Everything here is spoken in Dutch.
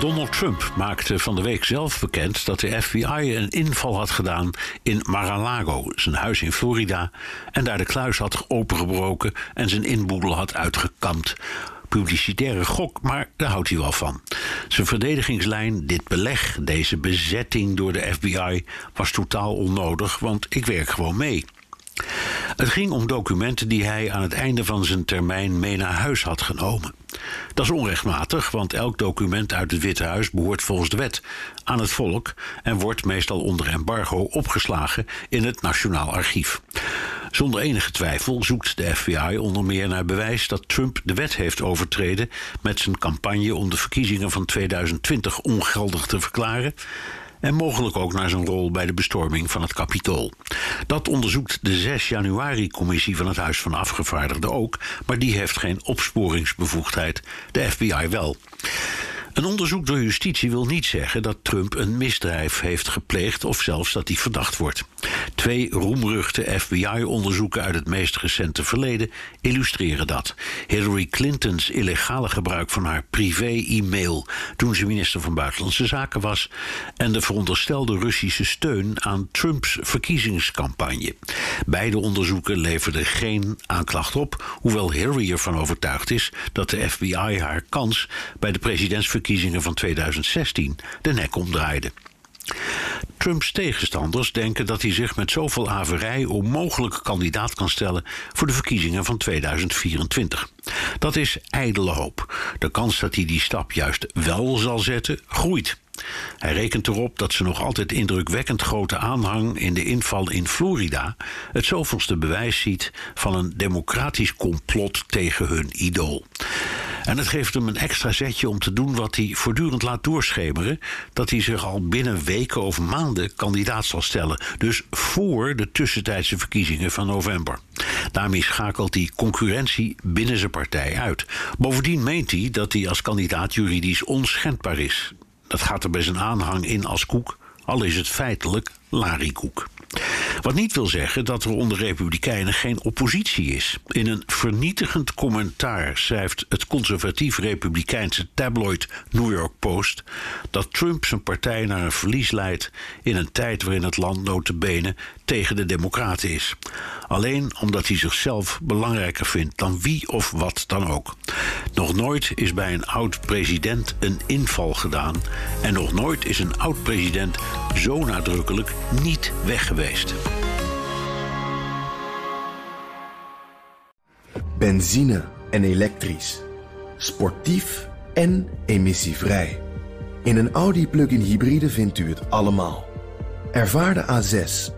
Donald Trump maakte van de week zelf bekend dat de FBI een inval had gedaan in Mar-a-Lago, zijn huis in Florida, en daar de kluis had opengebroken en zijn inboedel had uitgekampt. Publicitaire gok, maar daar houdt hij wel van. Zijn verdedigingslijn, dit beleg, deze bezetting door de FBI, was totaal onnodig, want ik werk gewoon mee. Het ging om documenten die hij aan het einde van zijn termijn mee naar huis had genomen. Dat is onrechtmatig, want elk document uit het Witte Huis behoort volgens de wet aan het volk en wordt meestal onder embargo opgeslagen in het Nationaal Archief. Zonder enige twijfel zoekt de FBI onder meer naar bewijs dat Trump de wet heeft overtreden met zijn campagne om de verkiezingen van 2020 ongeldig te verklaren en mogelijk ook naar zijn rol bij de bestorming van het Capitool. Dat onderzoekt de 6 januari-commissie van het Huis van Afgevaardigden ook, maar die heeft geen opsporingsbevoegdheid, de FBI wel. Een onderzoek door justitie wil niet zeggen dat Trump een misdrijf heeft gepleegd of zelfs dat hij verdacht wordt. Twee roemruchte FBI-onderzoeken uit het meest recente verleden illustreren dat. Hillary Clintons illegale gebruik van haar privé-e-mail toen ze minister van Buitenlandse Zaken was en de veronderstelde Russische steun aan Trumps verkiezingscampagne. Beide onderzoeken leverden geen aanklacht op, hoewel Hillary ervan overtuigd is dat de FBI haar kans bij de presidentsverkiezingen verkiezingen van 2016 de nek omdraaide. Trumps tegenstanders denken dat hij zich met zoveel averij onmogelijk kandidaat kan stellen voor de verkiezingen van 2024. Dat is ijdele hoop. De kans dat hij die stap juist wel zal zetten, groeit. Hij rekent erop dat ze nog altijd indrukwekkend grote aanhang in de inval in Florida het zoveelste bewijs ziet van een democratisch complot tegen hun idool. En het geeft hem een extra zetje om te doen wat hij voortdurend laat doorschemeren: dat hij zich al binnen weken of maanden kandidaat zal stellen. Dus voor de tussentijdse verkiezingen van november. Daarmee schakelt hij concurrentie binnen zijn partij uit. Bovendien meent hij dat hij als kandidaat juridisch onschendbaar is. Dat gaat er bij zijn aanhang in als koek, al is het feitelijk larikoek. Wat niet wil zeggen dat er onder Republikeinen geen oppositie is. In een vernietigend commentaar schrijft het conservatief-republikeinse tabloid New York Post dat Trump zijn partij naar een verlies leidt in een tijd waarin het land notabene tegen de Democraten is. Alleen omdat hij zichzelf belangrijker vindt dan wie of wat dan ook. Nog nooit is bij een oud-president een inval gedaan en nog nooit is een oud-president zo nadrukkelijk niet weg geweest. Benzine en elektrisch. Sportief en emissievrij. In een Audi plug-in hybride vindt u het allemaal. Ervaar de A6,